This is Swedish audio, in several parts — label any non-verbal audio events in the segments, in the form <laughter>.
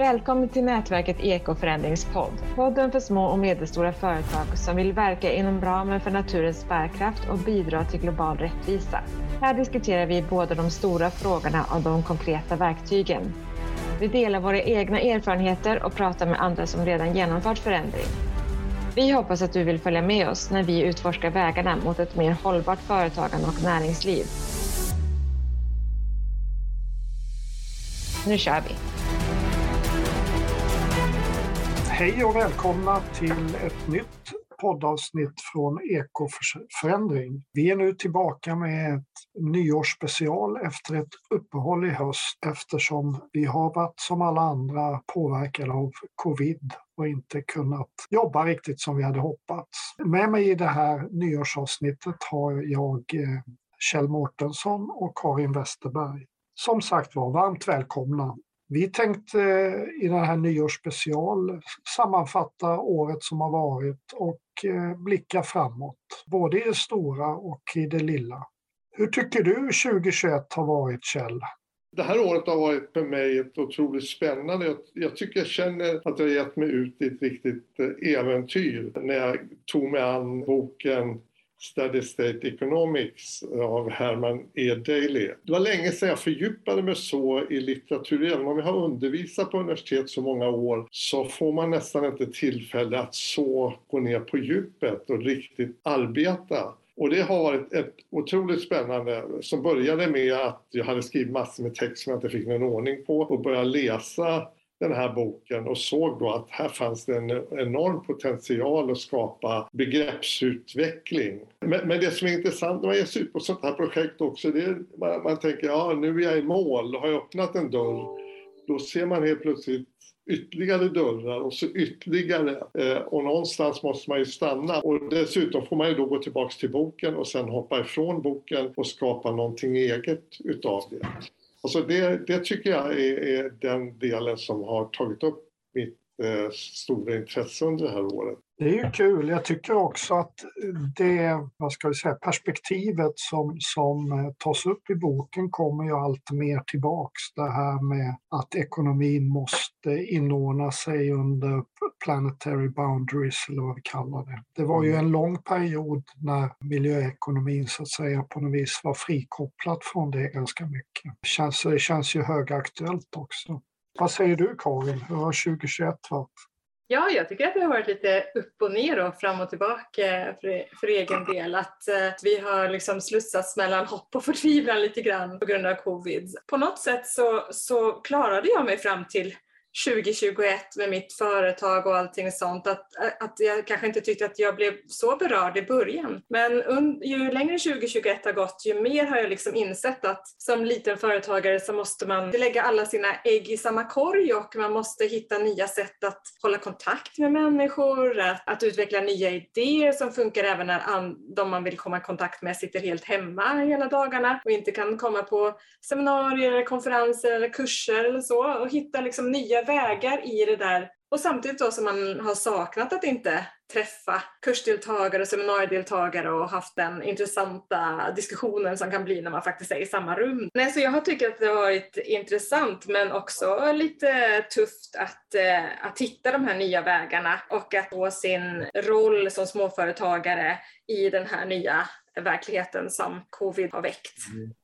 Välkommen till nätverket Ekoförändringspodd. Podden för små och medelstora företag som vill verka inom ramen för naturens bärkraft och bidra till global rättvisa. Här diskuterar vi både de stora frågorna och de konkreta verktygen. Vi delar våra egna erfarenheter och pratar med andra som redan genomfört förändring. Vi hoppas att du vill följa med oss när vi utforskar vägarna mot ett mer hållbart företagande och näringsliv. Nu kör vi! Hej och välkomna till ett nytt poddavsnitt från Ekoförändring. Vi är nu tillbaka med ett nyårsspecial efter ett uppehåll i höst eftersom vi har varit som alla andra påverkade av covid och inte kunnat jobba riktigt som vi hade hoppats. Med mig i det här nyårsavsnittet har jag eh, Kjell Mårtensson och Karin Westerberg. Som sagt var, varmt välkomna. Vi tänkte eh, i den här nyårsspecial sammanfatta året som har varit och eh, blicka framåt, både i det stora och i det lilla. Hur tycker du 2021 har varit, Kjell? Det här året har varit för mig ett otroligt spännande. Jag, jag tycker jag känner att jag har gett mig ut i ett riktigt eh, äventyr när jag tog mig an boken Steady State Economics av Herman E. Daly. Det var länge sedan jag fördjupade mig så i litteratur. Även om jag har undervisat på universitet så många år så får man nästan inte tillfälle att så gå ner på djupet och riktigt arbeta. Och det har varit ett otroligt spännande som började med att jag hade skrivit massor med text som jag inte fick någon ordning på och började läsa den här boken och såg då att här fanns det en enorm potential att skapa begreppsutveckling. Men, men det som är intressant när man ger sig ut på sånt här projekt också, det är man, man tänker ja nu är jag i mål, har jag öppnat en dörr, då ser man helt plötsligt ytterligare dörrar och så ytterligare. Eh, och någonstans måste man ju stanna. Och dessutom får man ju då gå tillbaks till boken och sen hoppa ifrån boken och skapa någonting eget utav det. Alltså det, det tycker jag är, är, den delen som har tagit upp mitt eh, stora intresse under det här året. Det är ju kul. Jag tycker också att det vad ska vi säga, perspektivet som, som eh, tas upp i boken kommer ju allt mer tillbaks. Det här med att ekonomin måste inordna sig under planetary boundaries eller vad vi kallar det. Det var ju en lång period när miljöekonomin så att säga på något vis var frikopplat från det ganska mycket. Det känns, det känns ju högaktuellt också. Vad säger du Karin? Hur har 2021 varit? Ja, jag tycker att det har varit lite upp och ner och fram och tillbaka för, för egen del. Att, eh, vi har liksom slussats mellan hopp och förtvivlan lite grann på grund av covid. På något sätt så, så klarade jag mig fram till 2021 med mitt företag och allting sånt, att, att jag kanske inte tyckte att jag blev så berörd i början. Men ju längre 2021 har gått, ju mer har jag liksom insett att som liten företagare så måste man lägga alla sina ägg i samma korg och man måste hitta nya sätt att hålla kontakt med människor, att, att utveckla nya idéer som funkar även när an, de man vill komma i kontakt med sitter helt hemma hela dagarna och inte kan komma på seminarier, konferenser eller kurser eller så och hitta liksom nya vägar i det där och samtidigt då som man har saknat att inte träffa kursdeltagare och seminariedeltagare och haft den intressanta diskussionen som kan bli när man faktiskt är i samma rum. Nej, så jag har tyckt att det har varit intressant men också lite tufft att, eh, att hitta de här nya vägarna och att få sin roll som småföretagare i den här nya verkligheten som covid har väckt. Mm.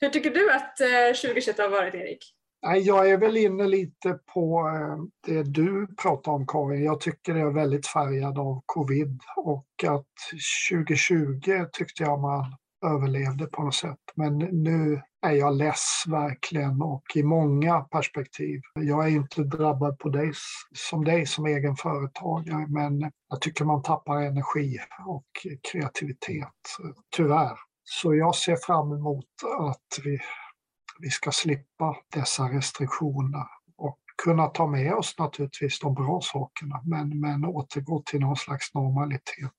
Hur tycker du att eh, 2021 har varit, Erik? Jag är väl inne lite på eh, det du pratar om Karin. Jag tycker det är väldigt färgad av covid och att 2020 tyckte jag man överlevde på något sätt. Men nu är jag less verkligen och i många perspektiv. Jag är inte drabbad på dig, som dig som egen företagare men jag tycker man tappar energi och kreativitet, eh, tyvärr. Så jag ser fram emot att vi vi ska slippa dessa restriktioner och kunna ta med oss naturligtvis de bra sakerna men, men återgå till någon slags normalitet.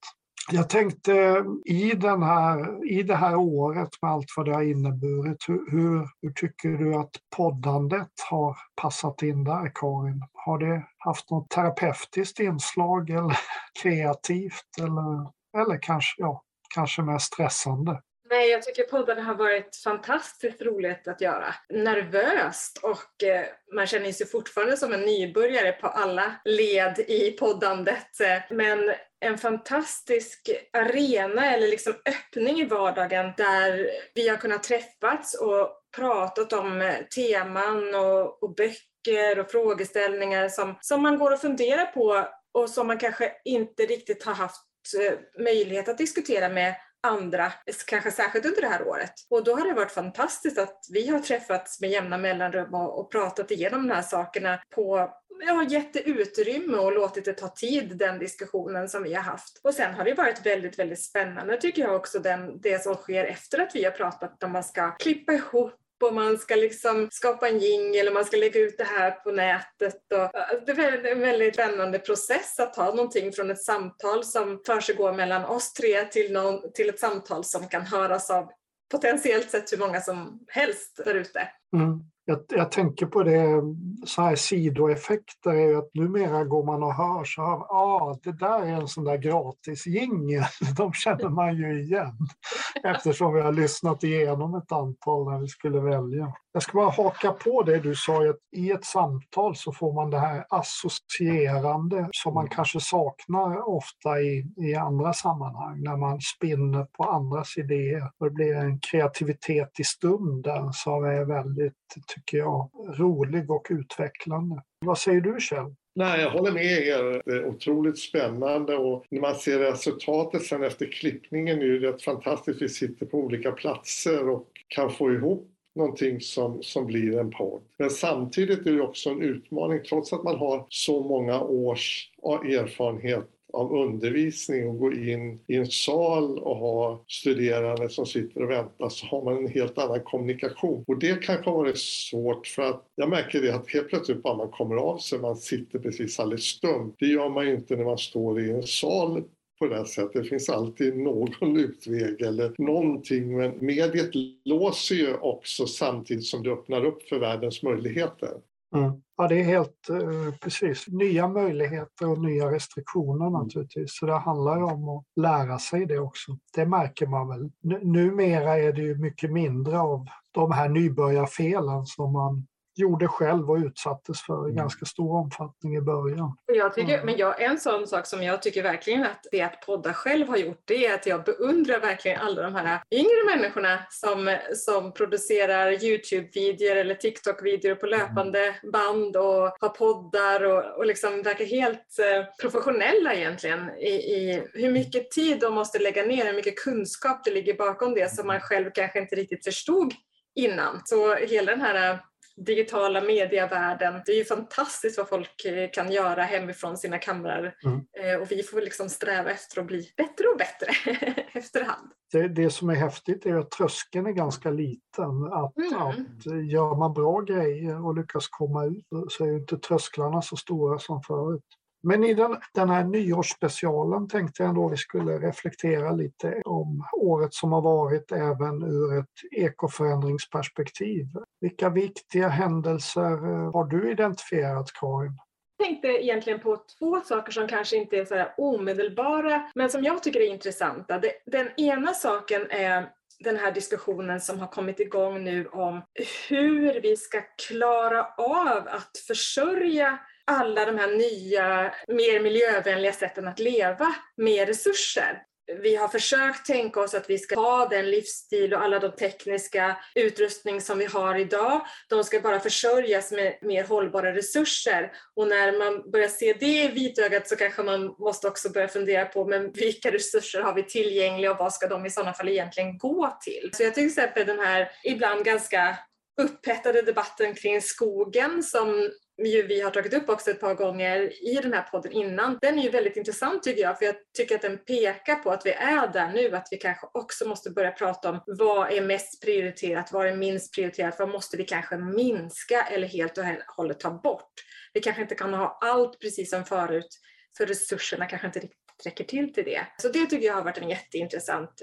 Jag tänkte i, den här, i det här året med allt vad det har inneburit, hur, hur, hur, tycker du att poddandet har passat in där Karin? Har det haft något terapeutiskt inslag eller <laughs> kreativt eller, eller kanske, ja, kanske mer stressande? Nej, jag tycker podden har varit fantastiskt roligt att göra. Nervöst och eh, man känner sig fortfarande som en nybörjare på alla led i poddandet. Men en fantastisk arena eller liksom öppning i vardagen där vi har kunnat träffats och pratat om eh, teman och, och böcker och frågeställningar som, som man går och funderar på och som man kanske inte riktigt har haft eh, möjlighet att diskutera med andra, kanske särskilt under det här året. Och då har det varit fantastiskt att vi har träffats med jämna mellanrum och, och pratat igenom de här sakerna på jag har gett det utrymme och låtit det ta tid, den diskussionen som vi har haft. Och sen har det varit väldigt, väldigt spännande tycker jag också, den, det som sker efter att vi har pratat om man ska klippa ihop och man ska liksom skapa en jingel och man ska lägga ut det här på nätet. Och alltså, det är en väldigt spännande process att ta någonting från ett samtal som försiggår mellan oss tre till, någon, till ett samtal som kan höras av potentiellt sett hur många som helst där ute. Mm. Jag, jag, tänker på det, så här sidoeffekter är ju att numera går man och hör så här, ah, det där är en sån där gratis jingel. <laughs> De känner man ju igen eftersom vi har lyssnat igenom ett antal när vi skulle välja. Jag ska bara haka på det du sa, att i ett samtal så får man det här associerande som man kanske saknar ofta i, i andra sammanhang när man spinner på andras idéer. Och det blir en kreativitet i stunden som är väldigt, tycker jag, rolig och utvecklande. Vad säger du Kjell? Nej, jag håller med er. Det är otroligt spännande och när man ser resultatet sen efter klippningen är det rätt fantastiskt. Vi sitter på olika platser och kan få ihop någonting som, som blir en podd. Men samtidigt är det också en utmaning trots att man har så många års erfarenhet av undervisning och gå in i en sal och ha studerande som sitter och väntar så har man en helt annan kommunikation. Och det kanske har varit svårt för att jag märker det att helt plötsligt bara man kommer av sig, man sitter precis alldeles stum. Det gör man ju inte när man står i en sal på det sättet. Det finns alltid någon utväg eller någonting men mediet låser ju också samtidigt som det öppnar upp för världens möjligheter. Mm. Ja, det är helt eh, precis. Nya möjligheter och nya restriktioner mm. naturligtvis. Så det handlar ju om att lära sig det också. Det märker man väl. N numera är det ju mycket mindre av de här nybörjarfelen som man gjorde själv och utsattes för i mm. ganska stor omfattning i början. Jag tycker, mm. men jag, en sån sak som jag tycker verkligen att det att podda själv har gjort det är att jag beundrar verkligen alla de här yngre människorna som, som producerar Youtube-videor eller TikTok-videor på löpande band och har poddar och, och liksom verkar helt eh, professionella egentligen i, i hur mycket tid de måste lägga ner, hur mycket kunskap det ligger bakom det som man själv kanske inte riktigt förstod innan. Så hela den här digitala medievärlden. Det är ju fantastiskt vad folk eh, kan göra hemifrån sina kamrar mm. Eh, och vi får liksom sträva efter att bli bättre och bättre <laughs> efterhand. Det, det som är häftigt är att tröskeln är ganska liten. Att, mm. att gör man bra grejer och lyckas komma ut så är inte trösklarna så stora som förut. Men i den, den här nyårsspecialen tänkte jag ändå vi skulle reflektera lite om året som har varit även ur ett ekoförändringsperspektiv. Vilka viktiga händelser eh, har du identifierat Karin? Jag tänkte egentligen på två saker som kanske inte är så omedelbara men som jag tycker är intressanta. Den ena saken är den här diskussionen som har kommit igång nu om hur vi ska klara av att försörja alla de här nya, mer miljövänliga sätten att leva med resurser. Vi har försökt tänka oss att vi ska ha den livsstil och alla de tekniska utrustning som vi har idag. De ska bara försörjas med mer hållbara resurser. Och när man börjar se det i vitögat så kanske man måste också börja fundera på men vilka resurser har vi tillgängliga och vad ska de i sådana fall egentligen gå till? Så jag till exempel den här ibland ganska upphettade debatten kring skogen som ju vi har tagit upp också ett par gånger i den här podden innan. Den är ju väldigt intressant tycker jag, för jag tycker att den pekar på att vi är där nu, att vi kanske också måste börja prata om vad är mest prioriterat, vad är minst prioriterat, vad måste vi kanske minska eller helt och hållet ta bort? Vi kanske inte kan ha allt precis som förut, för resurserna kanske inte riktigt räcker till till det. Så det tycker jag har varit en jätteintressant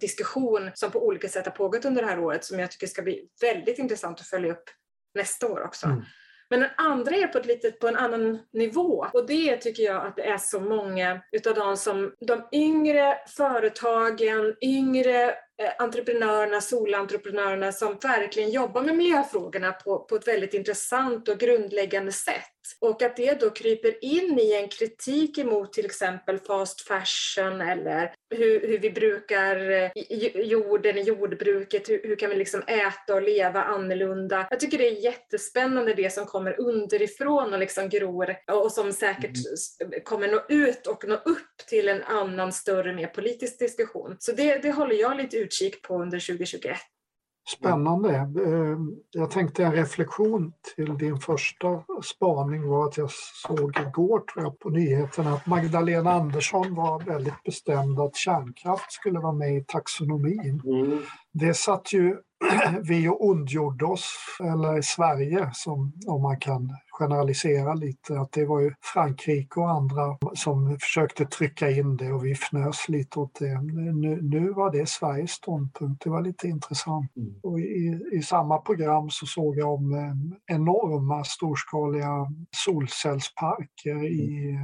diskussion som på olika sätt har pågått under det här året som jag tycker ska bli väldigt intressant att följa upp nästa år också. Mm. Men den andra är på, ett litet, på en annan nivå. Och det tycker jag att det är så många utav de som de yngre företagen, yngre entreprenörerna, solentreprenörerna som verkligen jobbar med miljöfrågorna på, på ett väldigt intressant och grundläggande sätt. Och att det då kryper in i en kritik emot till exempel fast fashion eller hur, hur vi brukar eh, jorden i jordbruket, hur, hur, kan vi liksom äta och leva annorlunda. Jag tycker det är jättespännande det som kommer underifrån och liksom gror och som säkert mm. kommer nå ut och nå upp till en annan större, mer politisk diskussion. Så det, det håller jag lite utkik på under 2021. Spännande. Eh, jag tänkte en reflektion till din första spaning var att jag såg igår tror jag, på nyheterna att Magdalena Andersson var väldigt bestämd att kärnkraft skulle vara med i taxonomin. Mm. Det satt ju <clears throat> vi ondgjorde oss, eller i Sverige som, om man kan generalisera lite, att det var ju Frankrike och andra som försökte trycka in det och vi fnös lite åt det. Nu, nu var det Sveriges ståndpunkt, det var lite intressant. Mm. Och i, I samma program så såg jag om eh, enorma storskaliga solcellsparker i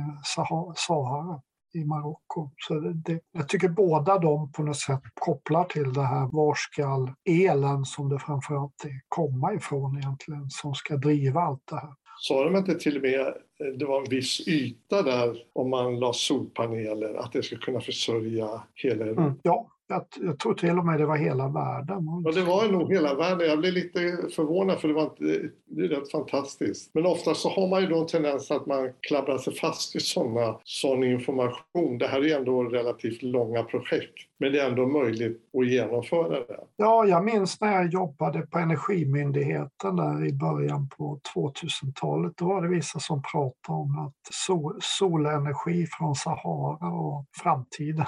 Sahara i Marocko. Så det, jag tycker båda de på något sätt kopplar till det här var ska elen som det framförallt är komma ifrån egentligen som ska driva allt det här. Sa de inte till och med det var en viss yta där om man la solpaneler, att det skulle kunna försörja hela... Mm, ja, jag, jag, tror till och med det var hela världen. Ja, det var nog hela världen. Jag blev lite förvånad för det var inte, det är rätt fantastiskt. Men ofta så har man ju då en tendens att man klabbrar sig fast i sådana, sån information. Det här är ju ändå relativt långa projekt. Men det är ändå möjligt att genomföra det. Ja, jag minns när jag jobbade på Energimyndigheten där i början på 2000-talet. Då var det vissa som pratade om att sol, solenergi från Sahara och framtiden.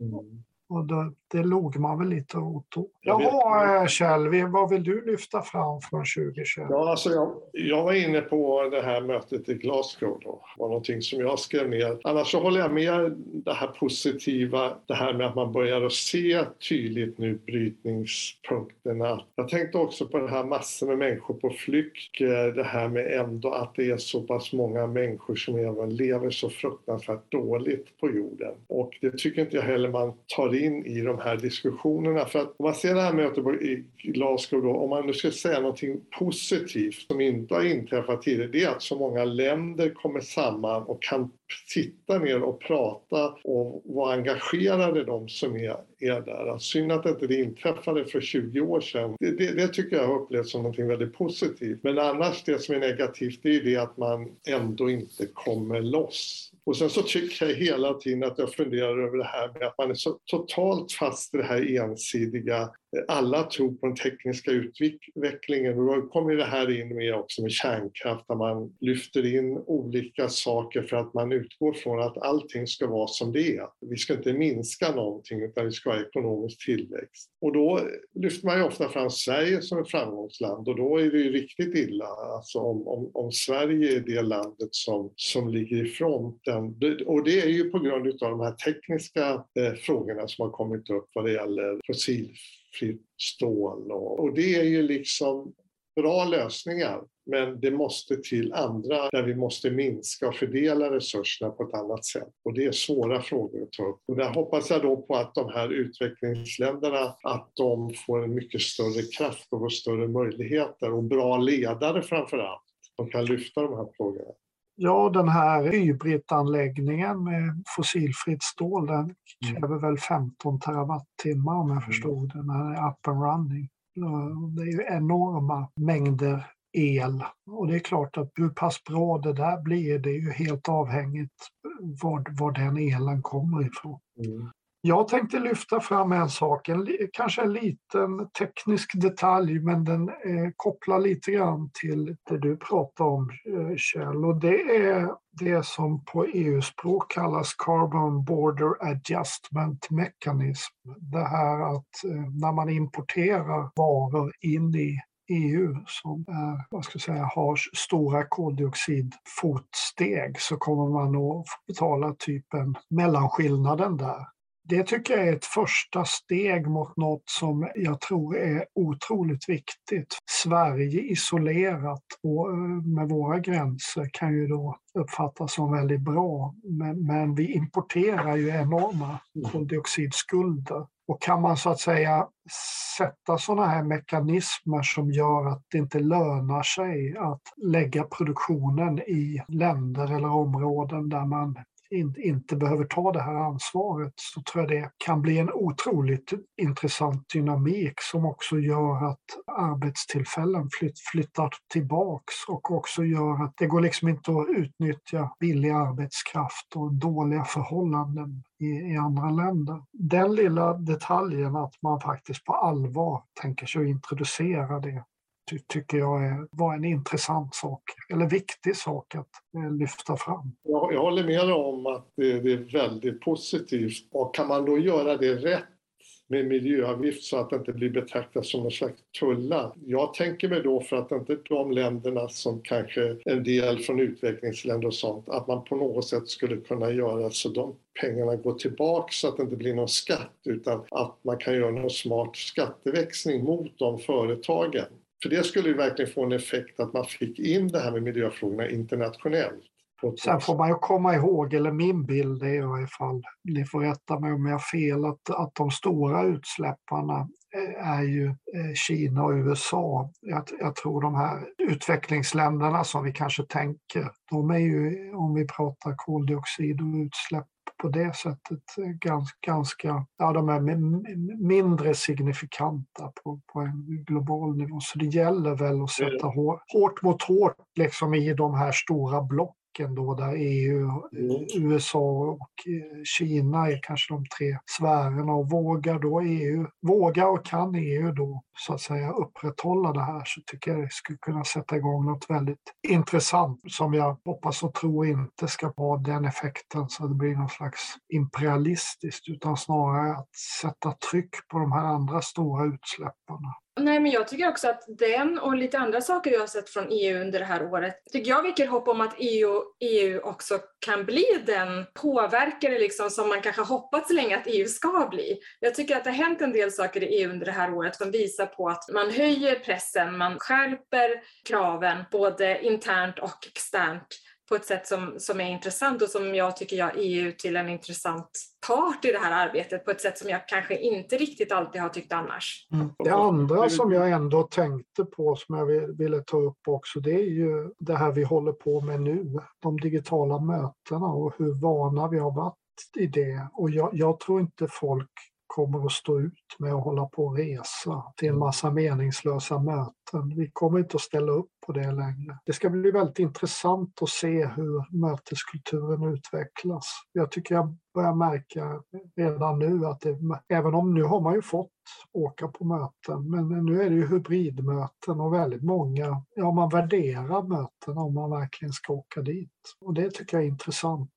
Mm. Och det, det låg man väl lite åt då. Jaha, eh, Kjell, vad vill du lyfta fram från 2021? Ja, alltså jag, jag var inne på det här mötet i Glasgow. Då. Det var någonting som jag skrev ner. Annars så håller jag med det här positiva, det här med att man börjar att se tydligt nu brytningspunkterna. Jag tänkte också på det här massor med människor på flykt. Eh, det här med ändå att det är så pass många människor som även lever så fruktansvärt dåligt på jorden. Och det tycker inte jag heller man tar in i de här diskussionerna. För att om man ser det här mötet i Glasgow då, om man nu ska säga någonting positivt som inte har inträffat tidigare, det är att så många länder kommer samman och kan sitta ner och prata och vara engagerade de som är, är där. Synd att inte det inträffade för 20 år sedan. Det, det, det, tycker jag har upplevts som något väldigt positivt. Men annars det som är negativt det är det att man ändå inte kommer loss. Och sen så tycker jag hela tiden att jag funderar över det här med att man är så totalt fast i det här ensidiga alla tror på den tekniska utvecklingen och då kommer det här in med också med kärnkraft där man lyfter in olika saker för att man utgår från att allting ska vara som det är. Vi ska inte minska någonting utan vi ska ha ekonomisk tillväxt. Och då lyfter man ju ofta fram Sverige som ett framgångsland och då är det ju riktigt illa alltså om, om, om Sverige är det landet som, som ligger i fronten. Och det är ju på grund av de här tekniska eh, frågorna som har kommit upp vad det gäller fossilfritt stål. Och, och det är ju liksom bra lösningar. Men det måste till andra där vi måste minska och fördela resurserna på ett annat sätt. Och det är svåra frågor att ta upp. Och där hoppas jag då på att de här utvecklingsländerna, att de får en mycket större kraft och större möjligheter och bra ledare framför allt. som kan lyfta de här frågorna. Ja, den här Hybrit-anläggningen med fossilfritt stål, den mm. kräver väl 15 terawattimmar om jag mm. förstod det, när den är up and running. Det är ju enorma mängder el och det är klart att hur pass bra det där blir, det är ju helt avhängigt var, var den elen kommer ifrån. Mm. Jag tänkte lyfta fram en sak, en, kanske en liten teknisk detalj men den eh, kopplar lite grann till det du pratade om eh, Kjell och det är det som på EU-språk kallas Carbon Border Adjustment Mechanism. Det här att eh, när man importerar varor in i EU som är, vad ska jag säga, har stora koldioxidfotsteg så kommer man att betala typ en mellanskillnaden där det tycker jag är ett första steg mot något som jag tror är otroligt viktigt. Sverige isolerat och eh, med våra gränser kan ju då uppfattas som väldigt bra. Men, men vi importerar ju enorma mm. koldioxidskulder och kan man så att säga sätta sådana här mekanismer som gör att det inte lönar sig att lägga produktionen i länder eller områden där man inte behöver ta det här ansvaret så tror jag det kan bli en otroligt intressant dynamik som också gör att arbetstillfällen flyttar tillbaks och också gör att det går liksom inte att utnyttja billig arbetskraft och dåliga förhållanden i, i andra länder. Den lilla detaljen att man faktiskt på allvar tänker sig att introducera det ty tycker jag är, var en intressant sak, eller viktig sak att eh, lyfta fram. Jag, jag håller med om att det, det, är väldigt positivt. Och kan man då göra det rätt med miljöavgift så att det inte blir betraktat som någon slags tullar. Jag tänker mig då för att inte de länderna som kanske en del från utvecklingsländer och sånt, att man på något sätt skulle kunna göra så de pengarna går tillbaka så att det inte blir någon skatt utan att man kan göra någon smart skatteväxling mot de företagen. För det skulle ju verkligen få en effekt att man fick in det här med miljöfrågorna internationellt. Sen får man ju komma ihåg, eller min bild är i alla fall, ni får rätta mig om jag har fel, att, att de stora utsläpparna eh, är ju eh, Kina och USA. Jag, jag, tror de här utvecklingsländerna som vi kanske tänker, de är ju, om vi pratar koldioxid och utsläpp på det sättet ganska, ganska ja, de är mindre signifikanta på, på en global nivå. Så det gäller väl att sätta hårt mot hårt liksom i de här stora blocken blocken då där EU, mm. USA och Kina är kanske de tre sfärerna och vågar då EU, vågar och kan EU då så att säga upprätthålla det här så tycker jag det skulle kunna sätta igång något väldigt intressant som jag hoppas och tror inte ska ha den effekten så att det blir någon slags imperialistiskt utan snarare att sätta tryck på de här andra stora utsläpparna. Nej, men jag tycker också att den och lite andra saker vi har sett från EU under det här året, tycker jag väcker hopp om att EU, EU också kan bli den påverkare liksom som man kanske hoppats länge att EU ska bli. Jag tycker att det har hänt en del saker i EU under det här året som visar på att man höjer pressen, man skärper kraven både internt och externt på ett sätt som, som är intressant och som jag tycker gör EU till en intressant part i det här arbetet på ett sätt som jag kanske inte riktigt alltid har tyckt annars. Mm. Det andra som jag ändå tänkte på som jag ville ta upp också det är ju det här vi håller på med nu, de digitala mötena och hur vana vi har varit i det. Och jag, jag tror inte folk kommer att stå ut med att hålla på och resa till en massa meningslösa möten. Vi kommer inte att ställa upp på det längre. Det ska bli väldigt intressant att se hur möteskulturen utvecklas. Jag tycker jag börjar märka redan nu att det, även om nu har man ju fått åka på möten, men nu är det ju hybridmöten och väldigt många, ja man värderar möten om man verkligen ska åka dit. Och det tycker jag är intressant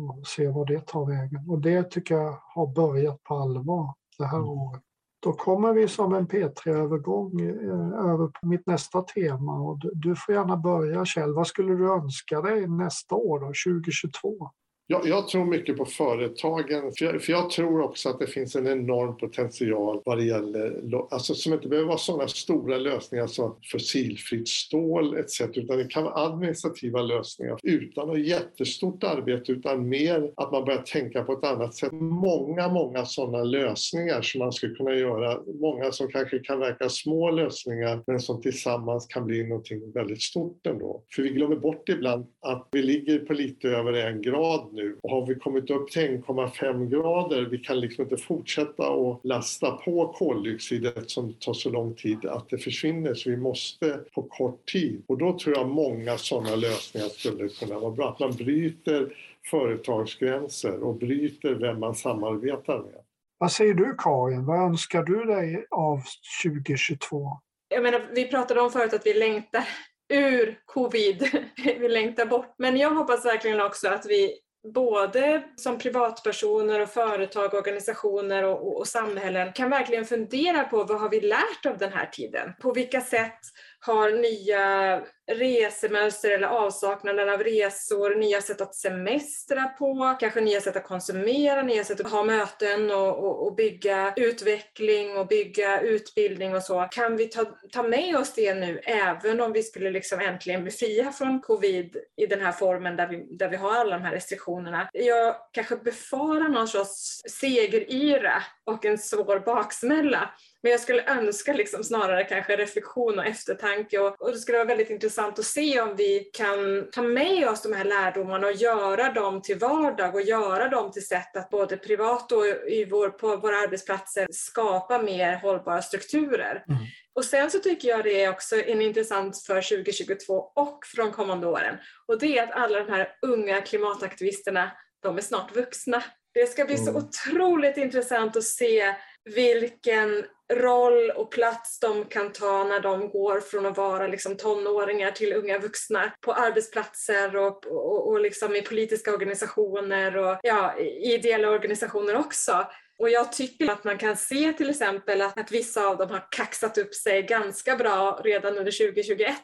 och se vad det tar vägen. Och det tycker jag har börjat på allvar det här mm. året. Då kommer vi som en P3-övergång eh, över på mitt nästa tema och du får gärna börja Kjell. Vad skulle du önska dig nästa år då, 2022? Jag, jag, tror mycket på företagen, för jag, för jag, tror också att det finns en enorm potential vad det gäller, alltså som inte behöver vara sådana stora lösningar som fossilfritt stål etc. utan det kan vara administrativa lösningar utan något jättestort arbete utan mer att man börjar tänka på ett annat sätt. Många, många sådana lösningar som man skulle kunna göra, många som kanske kan verka små lösningar men som tillsammans kan bli någonting väldigt stort ändå. För vi glömmer bort ibland att vi ligger på lite över en grad nu nu. Och har vi kommit upp till 1,5 grader, vi kan liksom inte fortsätta att lasta på koldioxidet som tar så lång tid att det försvinner. Så vi måste på kort tid. Och då tror jag många sådana lösningar skulle kunna vara bra. Att man bryter företagsgränser och bryter vem man samarbetar med. Vad säger du Karin? Vad önskar du dig av 2022? Jag menar, vi pratade om förut att vi längtar ur covid. <laughs> vi längtar bort. Men jag hoppas verkligen också att vi både som privatpersoner och företag, organisationer och, och, och, samhällen kan verkligen fundera på vad har vi lärt av den här tiden? På vilka sätt har nya resemönster eller avsaknaden av resor, nya sätt att semestra på, kanske nya sätt att konsumera, nya sätt att ha möten och, och, och bygga utveckling och bygga utbildning och så. Kan vi ta, ta med oss det nu även om vi skulle liksom äntligen bli fria från covid i den här formen där vi, där vi har alla de här restriktionerna? Jag kanske befarar någon sorts segeryra och en svår baksmälla men jag skulle önska liksom snarare kanske reflektion och eftertanke och, och det skulle vara väldigt intressant att se om vi kan ta med oss de här lärdomarna och göra dem till vardag och göra dem till sätt att både privat och i vår, på våra arbetsplatser skapa mer hållbara strukturer. Mm. Och sen så tycker jag det är också en intressant för 2022 och för de kommande åren. Och det är att alla de här unga klimataktivisterna, de är snart vuxna. Det ska bli så mm. otroligt intressant att se vilken roll och plats de kan ta när de går från att vara liksom tonåringar till unga vuxna på arbetsplatser och, och, och liksom i politiska organisationer och ja, i ideella organisationer också. Och jag tycker att man kan se till exempel att, att vissa av dem har kaxat upp sig ganska bra redan under 2021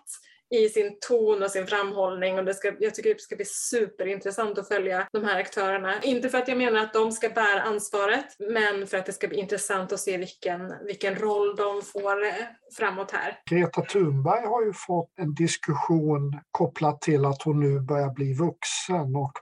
i sin ton och sin framhållning och det ska, jag tycker det ska bli superintressant att följa de här aktörerna. Inte för att jag menar att de ska bära ansvaret men för att det ska bli intressant att se vilken, vilken roll de får eh, framåt här. Greta Thunberg har ju fått en diskussion kopplat till att hon nu börjar bli vuxen och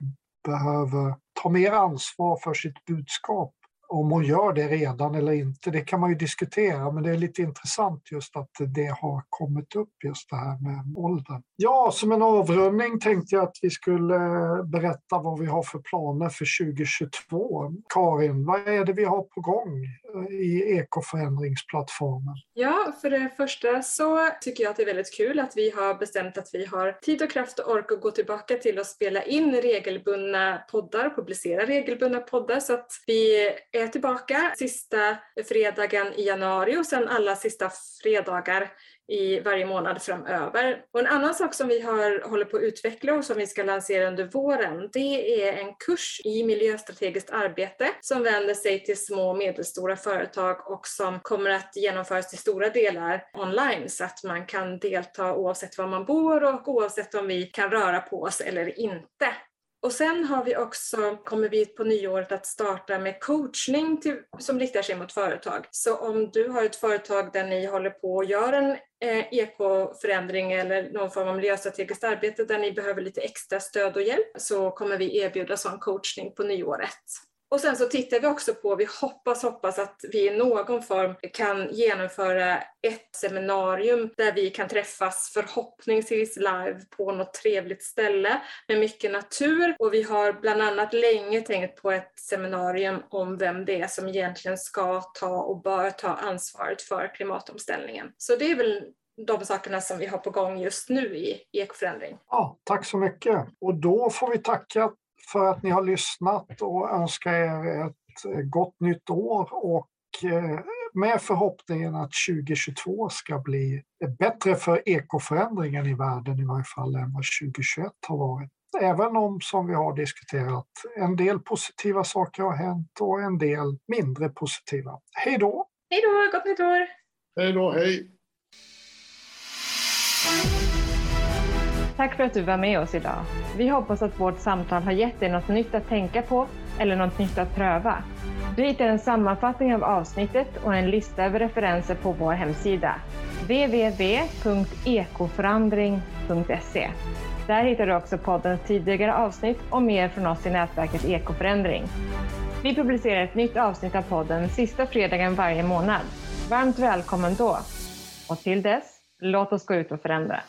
behöver ta mer ansvar för sitt budskap om hon gör det redan eller inte, det kan man ju diskutera, men det är lite intressant just att det har kommit upp just det här med åldern. Ja, som en avrundning tänkte jag att vi skulle berätta vad vi har för planer för 2022. Karin, vad är det vi har på gång i ekoförändringsplattformen? Ja, för det första så tycker jag att det är väldigt kul att vi har bestämt att vi har tid och kraft och ork att gå tillbaka till att spela in regelbundna poddar, publicera regelbundna poddar så att vi är tillbaka sista fredagen i januari och sen alla sista fredagar i varje månad framöver. Och en annan sak som vi har, håller på att utveckla och som vi ska lansera under våren, det är en kurs i miljöstrategiskt arbete som vänder sig till små och medelstora företag och som kommer att genomföras till stora delar online så att man kan delta oavsett var man bor och oavsett om vi kan röra på oss eller inte. Och sen har vi också, kommer vi på nyåret att starta med coachning till, som riktar sig mot företag. Så om du har ett företag där ni håller på och gör en eh, ekoförändring eller någon form av miljöstrategiskt arbete där ni behöver lite extra stöd och hjälp så kommer vi erbjuda sån coachning på nyåret. Och sen så tittar vi också på, vi hoppas, hoppas att vi i någon form kan genomföra ett seminarium där vi kan träffas förhoppningsvis live på något trevligt ställe med mycket natur. Och vi har bland annat länge tänkt på ett seminarium om vem det är som egentligen ska ta och bör ta ansvaret för klimatomställningen. Så det är väl de sakerna som vi har på gång just nu i ekoförändring. Ja, tack så mycket. Och då får vi tacka för att ni har lyssnat och önska er ett eh, gott nytt år och eh, med förhoppningen att 2022 ska bli bättre för ekoförändringen i världen i varje fall än vad 2021 har varit. Även om, som vi har diskuterat, en del positiva saker har hänt och en del mindre positiva. Hej då! Hej då, gott nytt år! Hej då, hej! Tack för att du var med oss idag. Vi hoppas att vårt samtal har gett dig något nytt att tänka på eller något nytt att pröva. Du hittar en sammanfattning av avsnittet och en lista över referenser på vår hemsida www.ekoförandring.se. Där hittar du också poddens tidigare avsnitt och mer från oss i nätverket Ekoförändring. Vi publicerar ett nytt avsnitt av podden sista fredagen varje månad. Varmt välkommen då! Och till dess, låt oss gå ut och förändra.